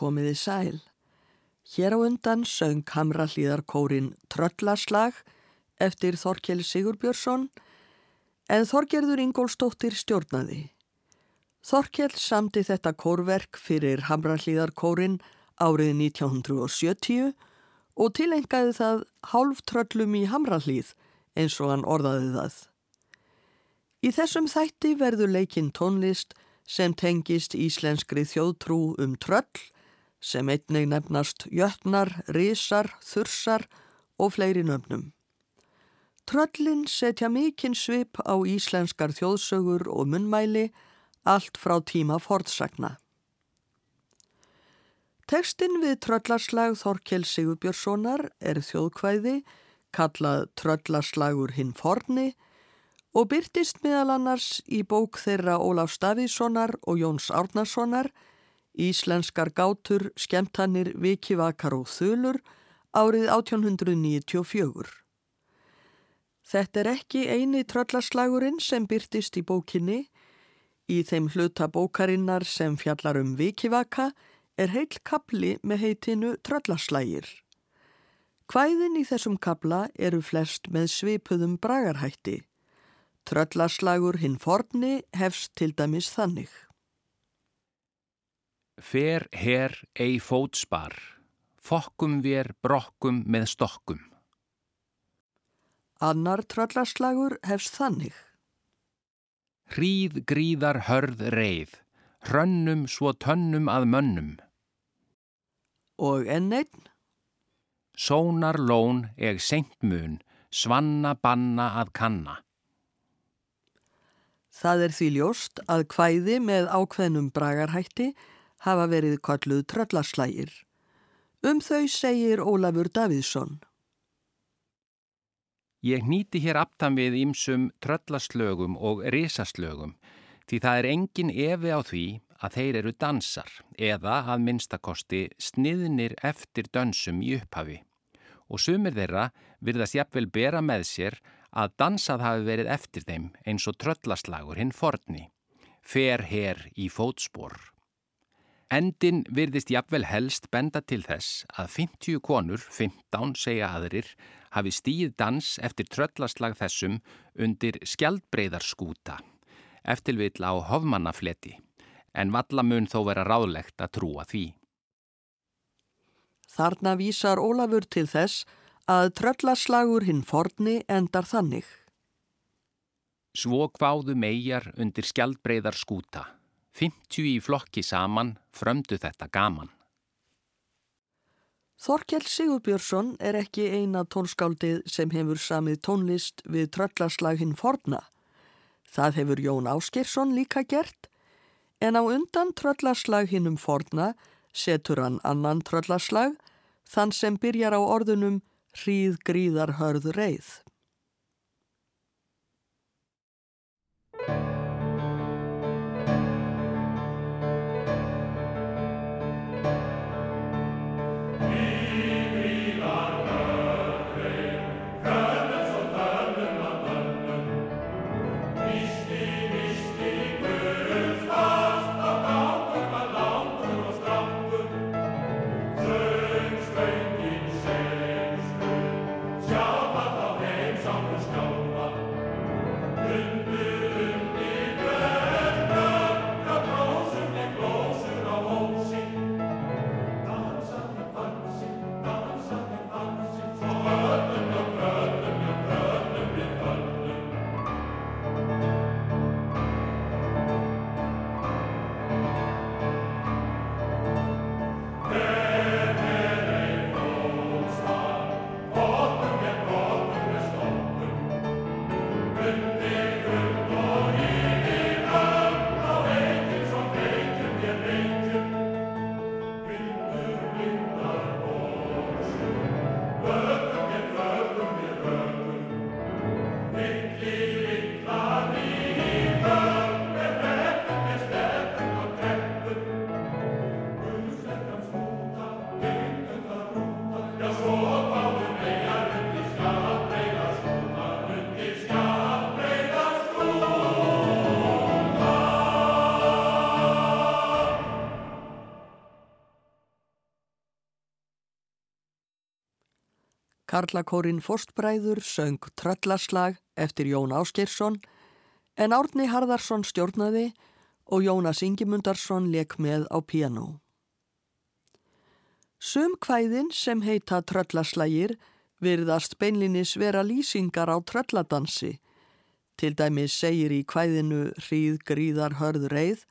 Komiði sæl. Hér á undan söng Hamra hlýðarkórin Tröllaslag eftir Þorkjell Sigurbjörnsson en Þorgerður Ingólstóttir stjórnaði. Þorkjell samti þetta kórverk fyrir Hamra hlýðarkórin árið 1970 og tilengaði það hálf tröllum í Hamra hlýð eins og hann orðaði það. Í þessum þætti verður leikinn tónlist sem tengist íslenskri þjóðtrú um tröll sem einnig nefnast jötnar, risar, þursar og fleiri nöfnum. Tröllin setja mikinn svip á íslenskar þjóðsögur og munnmæli allt frá tíma forðsagna. Tekstinn við tröllarslag Þorkel Sigurbjörnssonar er þjóðkvæði kallað Tröllarslagur hinn forni og byrtist meðal annars í bók þeirra Ólaf Stavíssonar og Jóns Árnarssonar, Íslenskar gátur, skemtanir, vikivakar og þulur árið 1894. Þetta er ekki eini tröllarslagurinn sem byrtist í bókinni. Í þeim hluta bókarinnar sem fjallar um vikivaka er heil kapli með heitinu tröllarslagir. Hvæðin í þessum kapla eru flest með svipuðum bragarhætti. Tröllarslagur hinn forni hefst til dæmis þannig. Fer her ei fótspar, fokkum vér brokkum með stokkum. Annar tröllarslagur hefst þannig. Hríð gríðar hörð reið, hrönnum svo tönnum að mönnum. Og enn einn. Sónar lón eg seint mun, svanna banna að kanna. Það er því ljóst að hvæði með ákveðnum bragarhætti hafa verið kalluð tröllaslægir. Um þau segir Ólafur Davíðsson. Ég nýti hér aftan við ímsum tröllaslögum og risaslögum því það er engin evi á því að þeir eru dansar eða að minnstakosti sniðnir eftir dönsum í upphafi og sumir þeirra virðast jafnvel bera með sér að dansað hafi verið eftir þeim eins og tröllaslagur hinn forni, fer her í fótspor. Endin virðist jafnvel helst benda til þess að 50 konur, 15 segja aðrir, hafi stíð dans eftir tröllaslag þessum undir skjaldbreyðarskúta, eftirvill á hofmannafleti, en vallamun þó vera ráðlegt að trúa því. Þarna vísar Ólafur til þess að tröllaslagur hinn forni endar þannig. Svo kváðu megar undir skjaldbreyðar skúta. 50 í flokki saman frömdu þetta gaman. Þorkjell Sigurbjörnsson er ekki eina tónskáldið sem hefur samið tónlist við tröllaslag hinn forna. Það hefur Jón Áskirsson líka gert, en á undan tröllaslag hinn um forna setur hann annan tröllaslag, þann sem byrjar á orðunum hríð gríðar hörð reið. Karlakórin Fórstbræður söng Tröllaslag eftir Jón Áskersson en Árni Harðarsson stjórnaði og Jónas Ingimundarsson leik með á piano. Sum kvæðin sem heita Tröllaslægir virðast beinlinis vera lýsingar á trölladansi. Til dæmis segir í kvæðinu Hríð gríðar hörð reið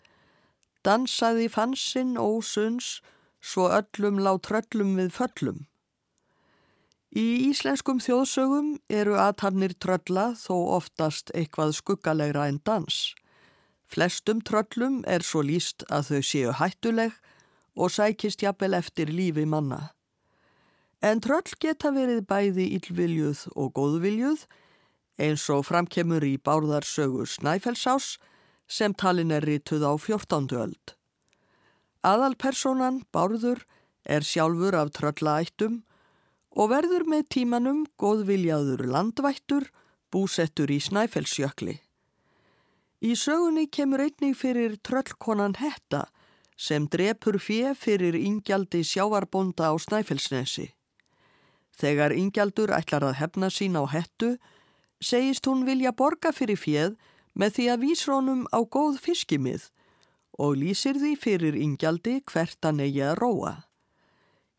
Dansaði fansinn ósunns svo öllum lá tröllum við föllum. Í íslenskum þjóðsögum eru aðtannir trölla þó oftast eitthvað skuggalegra en dans. Flestum tröllum er svo líst að þau séu hættuleg og sækist jafnvel eftir lífi manna. En tröll geta verið bæði yllviljuð og góðviljuð eins og framkemur í bárðarsögu Snæfellsás sem talin er rituð á 14. öld. Aðalpersonan, Bárður, er sjálfur af tröllaættum og verður með tímanum góðviljaður landvættur búsettur í Snæfellsjökli. Í sögunni kemur einnig fyrir tröllkonan Hetta sem drepur fjö fyrir ingjaldi sjávarbonda á Snæfellsnesi. Þegar ingjaldur ætlar að hefna sín á Hettu segist hún vilja borga fyrir fjöð með því að vísrónum á góð fiskimið og lýsir því fyrir ingjaldi hvert að neyja að róa.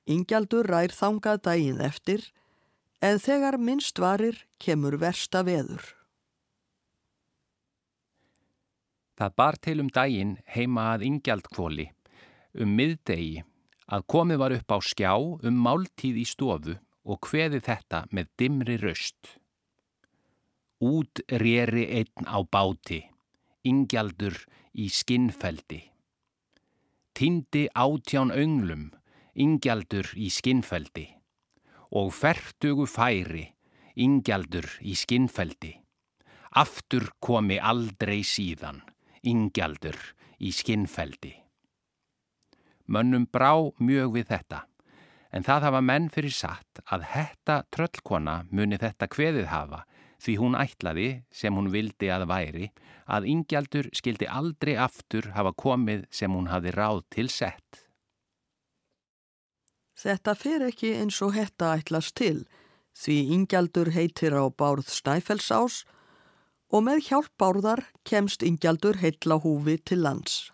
Ingjaldur rær þangað daginn eftir en þegar minnst varir kemur versta veður. Það bar til um daginn heima að Ingjaldkvóli um miðdegi að komið var upp á skjá um máltíð í stofu og hveði þetta með dimri röst. Út rýri einn á báti, Ingjaldur í skinnfeldi. Tindi átján önglum ingjaldur í skinnfeldi og fertugu færi, ingjaldur í skinnfeldi. Aftur komi aldrei síðan, ingjaldur í skinnfeldi. Mönnum brá mjög við þetta, en það hafa menn fyrir satt að hetta tröllkona muni þetta kveðið hafa því hún ætlaði, sem hún vildi að væri, að ingjaldur skildi aldrei aftur hafa komið sem hún hafi ráð til sett. Þetta fer ekki eins og hetta ætlast til því Ingjaldur heitir á bárð Snæfellsás og með hjálp bárðar kemst Ingjaldur heitla húfi til lands.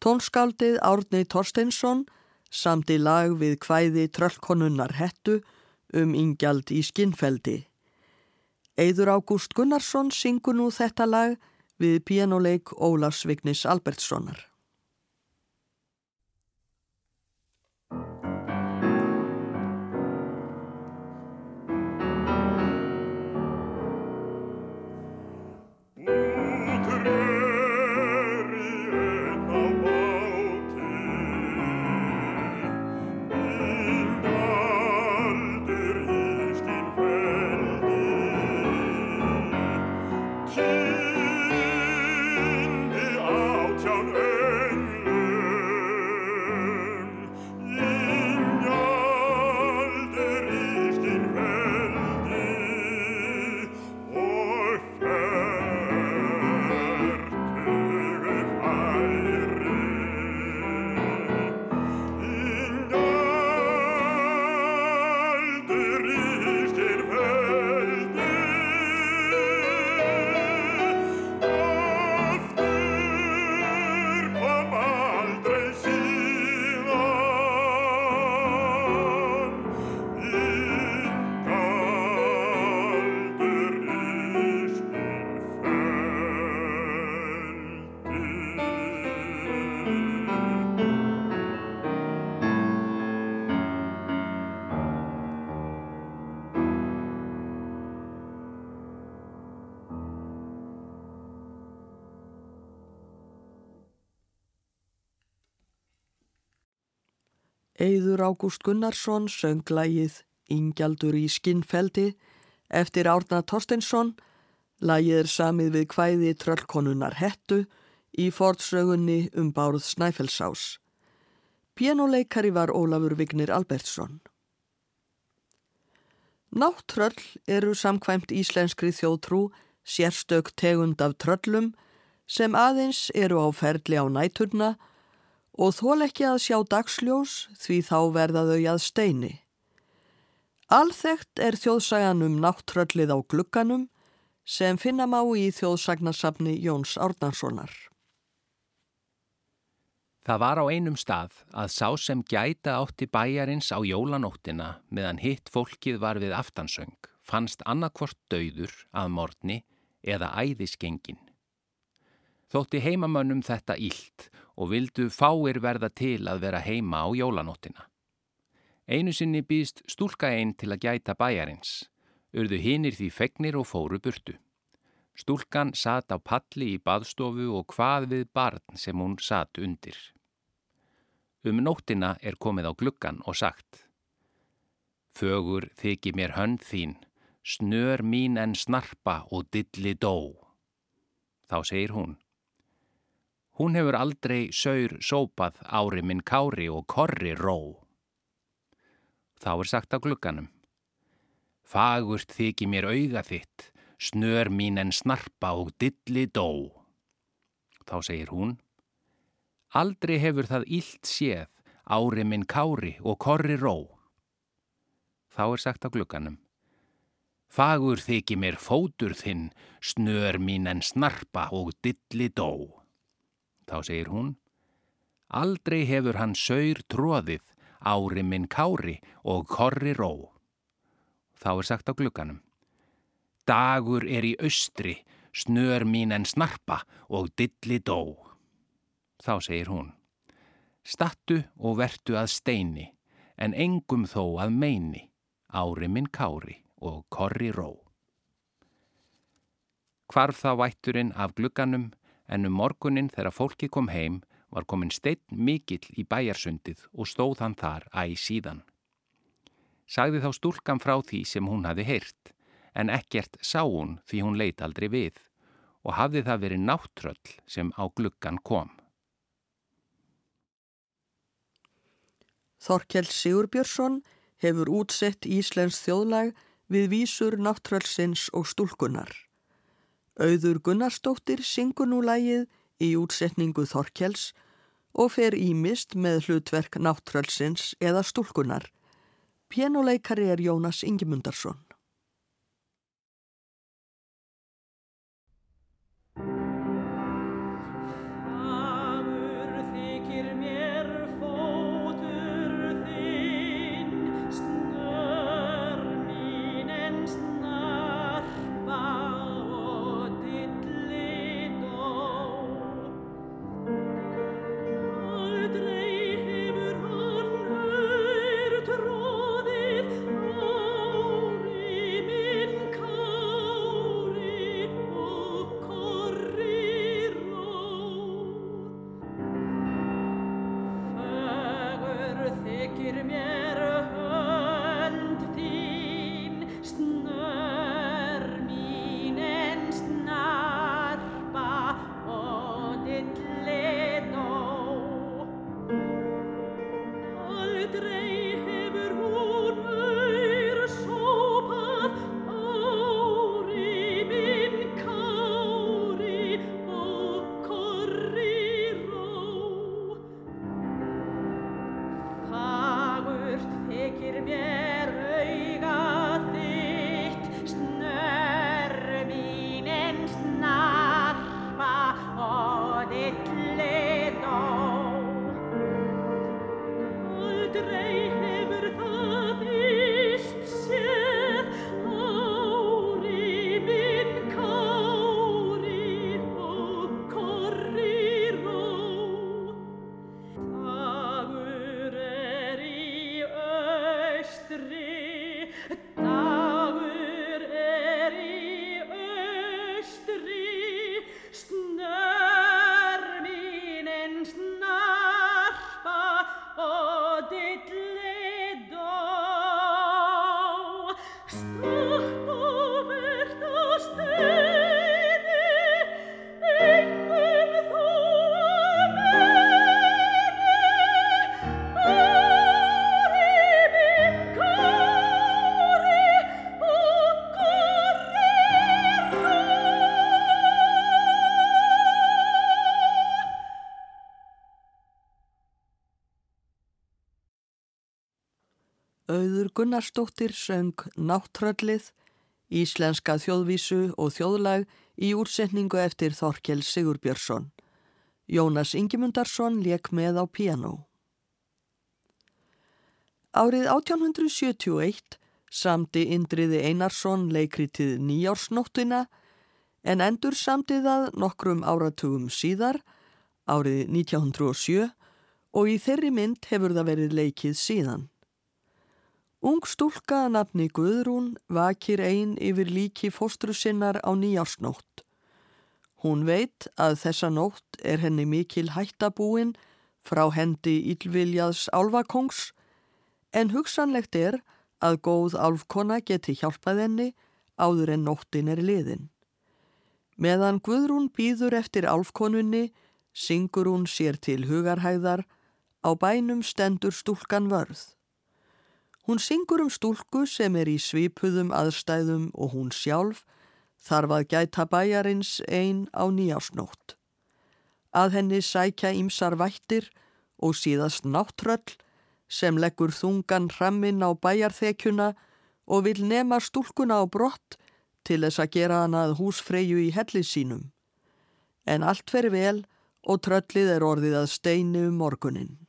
Tónskaldið Árni Torsteinsson samt í lag við hvæði tröllkonunnar hettu um Ingjald í skinnfeldi. Eður Ágúst Gunnarsson syngur nú þetta lag við pianoleik Ólafs Vignis Albertssonar. Eður Ágúst Gunnarsson söng lægið Ingjaldur í skinnfeldi eftir Árna Torsteinsson. Lægið er samið við hvæði tröllkonunnar hettu í fortsögunni um bárð Snæfellsás. Pianoleikari var Ólafur Vignir Albertsson. Náttröll eru samkvæmt íslenskri þjóðtrú sérstök tegund af tröllum sem aðeins eru á ferli á næturna og þól ekki að sjá dagsljós því þá verða þau að steini. Alþekkt er þjóðsagan um náttröllið á glugganum sem finna má í þjóðsagnarsafni Jóns Árnarssonar. Það var á einum stað að sá sem gæta átti bæjarins á jólanóttina meðan hitt fólkið var við aftansöng fannst annarkvort döður að morni eða æðiskengin. Þótti heimamönnum þetta ílt og vildu fáir verða til að vera heima á jólanóttina. Einu sinni býðst stúlka einn til að gæta bæjarins, urðu hinnir því fegnir og fóru burtu. Stúlkan satt á palli í baðstofu og hvað við barn sem hún satt undir. Um nóttina er komið á gluggan og sagt Fögur þykji mér hönd þín, snör mín en snarpa og dilli dó. Þá segir hún Hún hefur aldrei saur sópað ári minn kári og korri ró. Þá er sagt á glugganum Fagurt þykji mér auga þitt, snör mín en snarpa og dilli dó. Þá segir hún, aldrei hefur það ílt séð, ári minn kári og korri ró. Þá er sagt á glugganum, fagur þykji mér fótur þinn, snör mín en snarpa og dilli dó. Þá segir hún, aldrei hefur hann saur tróðið, ári minn kári og korri ró. Þá er sagt á glugganum, Dagur er í austri, snör mín en snarpa og dilli dó. Þá segir hún, stattu og vertu að steini, en engum þó að meini, ári minn kári og korri ró. Hvarf þá vætturinn af glugganum, en um morgunin þegar fólki kom heim var komin steinn mikill í bæjarsundið og stóð hann þar æg síðan. Sagði þá stúlkan frá því sem hún hafi heyrt, en ekkert sá hún því hún leit aldrei við og hafði það verið náttröll sem á gluggan kom. Þorkjell Sigurbjörnsson hefur útsett Íslensk þjóðlag við vísur náttröllsins og stúlkunar. Auður Gunnarsdóttir syngur nú lægið í útsetningu Þorkjells og fer ímist með hlutverk náttröllsins eða stúlkunar. Pianoleikari er Jónas Ingemundarsson. Gunnarsdóttir söng Náttröllið, íslenska þjóðvísu og þjóðlag í úrsetningu eftir Þorkjell Sigurbjörnsson. Jónas Ingimundarsson leik með á piano. Árið 1871 samti Indriði Einarsson leikritið Nýjársnóttina en endur samti það nokkrum áratugum síðar, árið 1907 og í þeirri mynd hefur það verið leikið síðan. Ung stúlka að nafni Guðrún vakir einn yfir líki fóstru sinnar á nýjársnótt. Hún veit að þessa nótt er henni mikil hættabúin frá hendi Ílviljaðs álvakongs en hugsanlegt er að góð álfkona geti hjálpað henni áður en nóttin er liðin. Meðan Guðrún býður eftir álfkonunni syngur hún sér til hugarhæðar á bænum stendur stúlkan vörð. Hún syngur um stúlku sem er í svipuðum aðstæðum og hún sjálf þarf að gæta bæjarins einn á nýjásnótt. Að henni sækja ímsar vættir og síðast náttröll sem leggur þungan hrammin á bæjarþekjuna og vil nema stúlkuna á brott til þess að gera hana að húsfreyju í hellið sínum. En allt fer vel og tröllið er orðið að steinu um morgunin.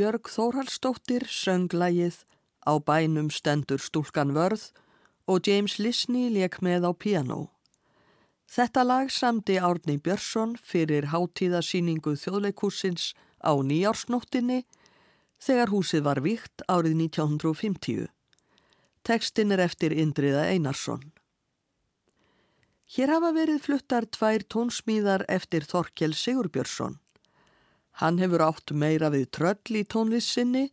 Björg Þórhalsdóttir söng lægið Á bænum stendur stúlkan vörð og James Lisney leik með á piano. Þetta lag samdi Árni Björnsson fyrir hátíðasýningu þjóðleikúsins á nýjársnóttinni þegar húsið var vikt árið 1950. Tekstin er eftir Indriða Einarsson. Hér hafa verið fluttar tvær tónsmíðar eftir Þorkjell Sigurbjörnsson. Hann hefur átt meira við tröll í tónlissinni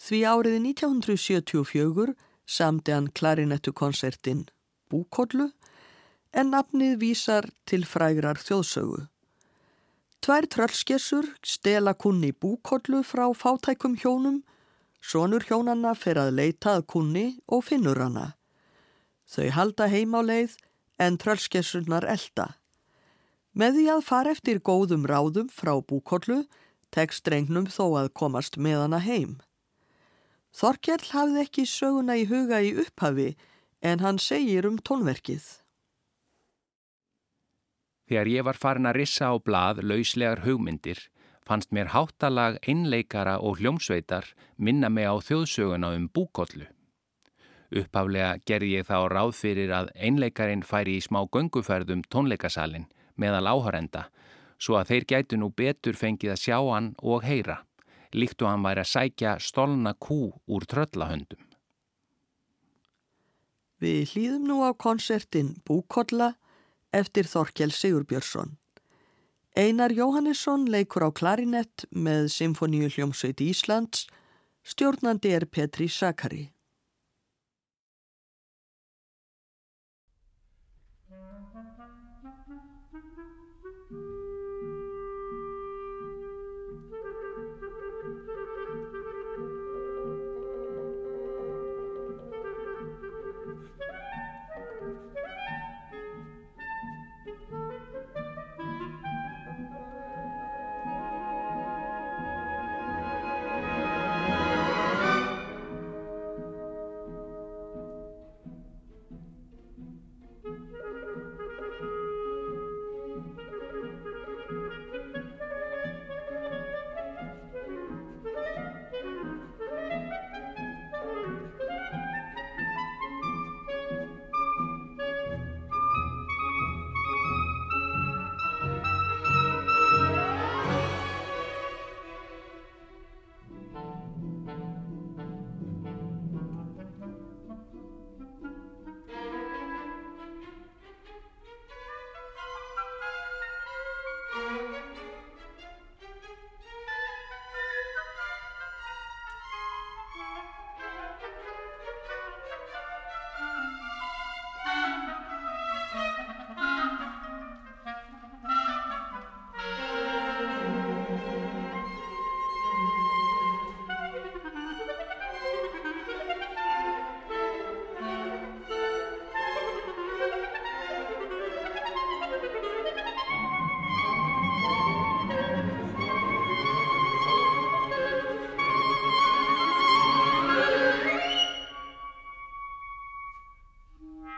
því árið 1974 samdi hann klarinettukonsertin Búkollu en nafnið vísar til frægrar þjóðsögu. Tvær tröllskessur stela kunni búkollu frá fátækum hjónum, sonur hjónanna fer að leitað kunni og finnur hana. Þau halda heim á leið en tröllskessurnar elda. Með því að fara eftir góðum ráðum frá búkollu tekst drengnum þó að komast með hana heim. Þorkjell hafði ekki söguna í huga í upphafi en hann segir um tónverkið. Þegar ég var farin að rissa á blað lauslegar hugmyndir fannst mér háttalag einleikara og hljómsveitar minna mig á þjóðsöguna um búkollu. Uppaflega gerði ég þá ráð fyrir að einleikarin færi í smá gönguferðum tónleikasalinn meðal áhörenda svo að þeir gætu nú betur fengið að sjá hann og heyra, líkt og hann væri að sækja stolna kú úr tröllahöndum. Við hlýðum nú á konsertin Búkolla eftir Þorkjell Sigurbjörnsson. Einar Jóhannesson leikur á klarinett með Symfoníu hljómsveit Íslands, stjórnandi er Petri Sakari.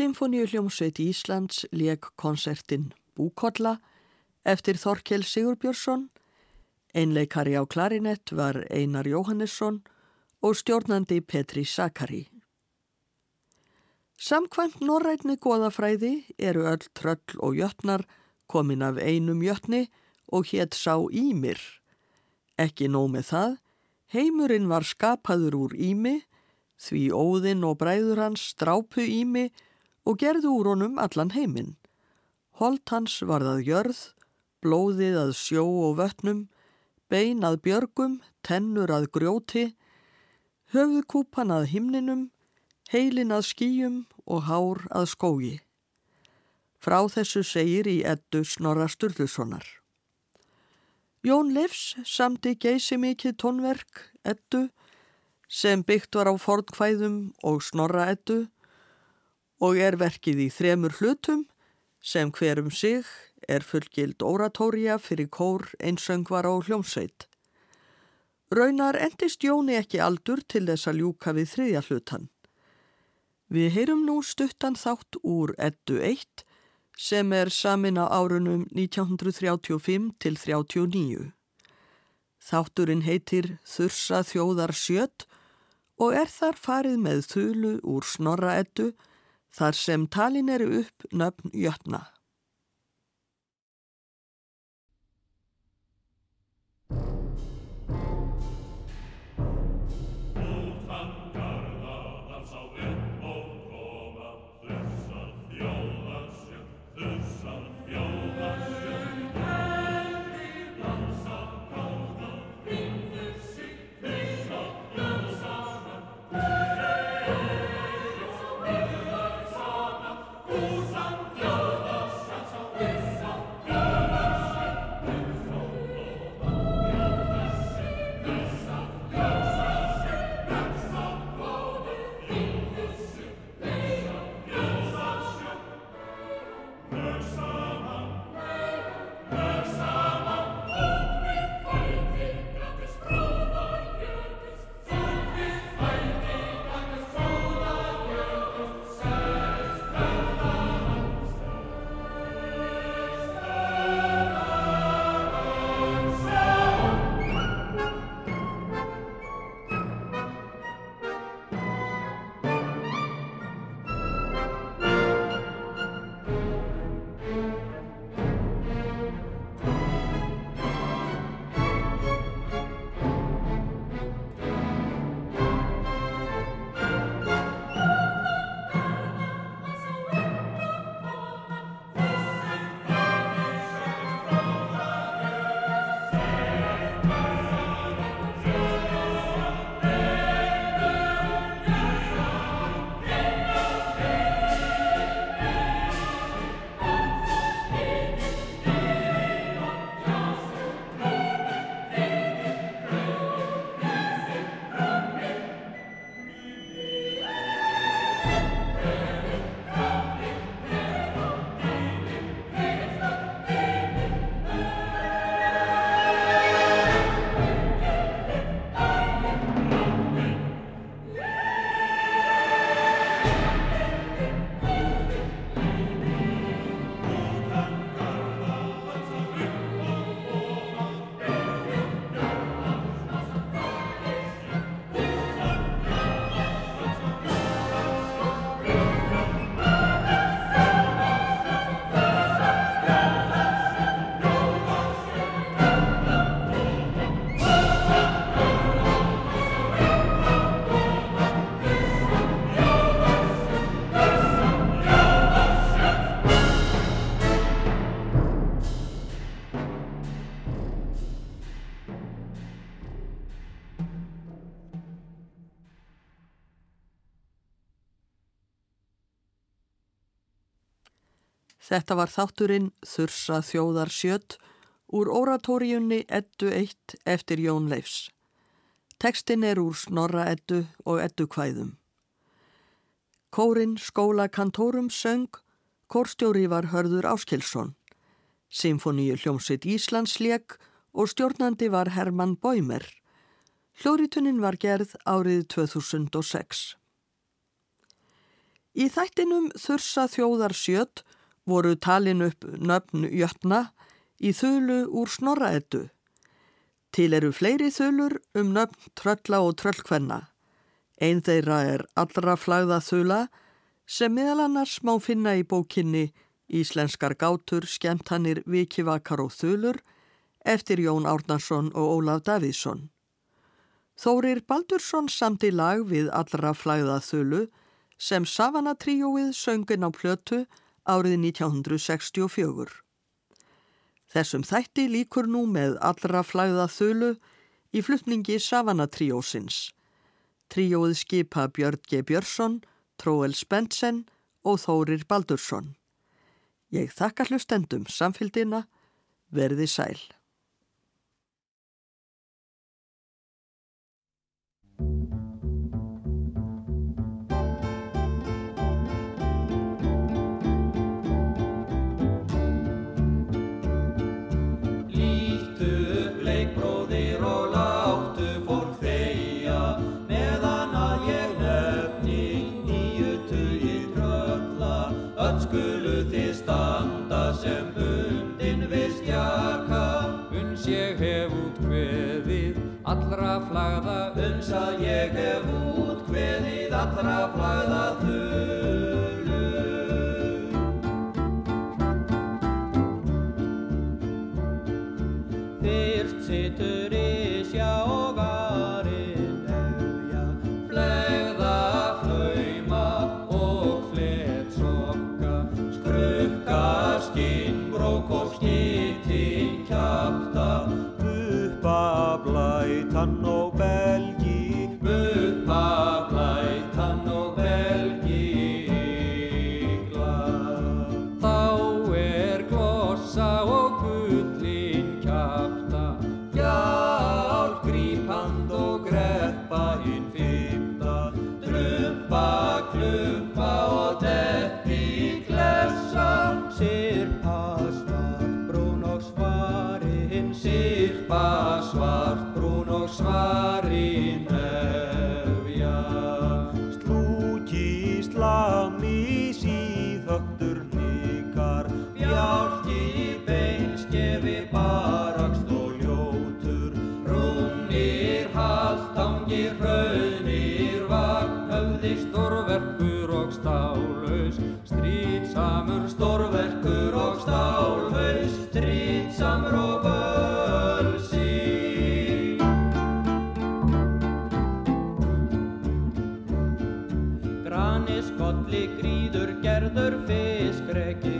Hljómsveit Íslands leik konsertin Búkolla eftir Þorkel Sigurbjörnsson, einleikari á klarinett var Einar Jóhannesson og stjórnandi Petri Sakari. Samkvæmt norrætni goðafræði eru öll tröll og jötnar komin af einum jötni og hétt sá Ímir. Ekki nóg með það, heimurinn var skapaður úr Ími, því óðinn og bræður hans strápu Ími og gerðu úr honum allan heiminn. Holt hans varðað jörð, blóðið að sjó og vötnum, bein að björgum, tennur að grjóti, höfðkúpan að himninum, heilin að skýjum og hár að skógi. Frá þessu segir í eddu Snorra Sturlusonar. Jón Leifs samti geysi mikið tónverk, eddu, sem byggt var á fornkvæðum og Snorra eddu, og er verkið í þremur hlutum sem hverum sig er fullgild oratória fyrir kór, einsöngvar og hljómsveit. Raunar endist Jóni ekki aldur til þess að ljúka við þriðja hlutan. Við heyrum nú stuttan þátt úr ettu 1 sem er samin á árunum 1935 til 39. Þátturinn heitir Þursa þjóðar sjöt og er þar farið með þulu úr snorra ettu þar sem talin eru upp nöfn jötna. Þetta var þátturinn Þursa þjóðar sjöt úr oratóriunni Eddu 1 eftir Jón Leifs. Tekstin er úr Snorra Eddu og Eddu kvæðum. Kórin skóla kantórum söng, kórstjóri var Hörður Áskilsson. Symfoníu hljómsitt Íslands leik og stjórnandi var Hermann Bóimer. Hljóritunnin var gerð árið 2006. Í þættinum Þursa þjóðar sjöt voru talin upp nöfn jötna í þölu úr snorraettu. Til eru fleiri þölur um nöfn trölla og tröllkvenna. Einn þeirra er allra flagða þöla sem meðal annars má finna í bókinni Íslenskar gátur, skemtanir, vikivakar og þölur eftir Jón Árnarsson og Ólaf Davíðsson. Þórir Baldursson samti lag við allra flagða þölu sem Savana tríóið söngin á plötu árið 1964. Þessum þætti líkur nú með allra flæða þölu í flutningi Savana tríósins. Tríóið skipa Björn G. Björnsson, Tróel Spensen og Þórir Baldursson. Ég þakka hlustendum samfélgina, verði sæl. Flagða uns að ég hef út hveðið allra flagða skolli gríður gerður fiskreki kappa,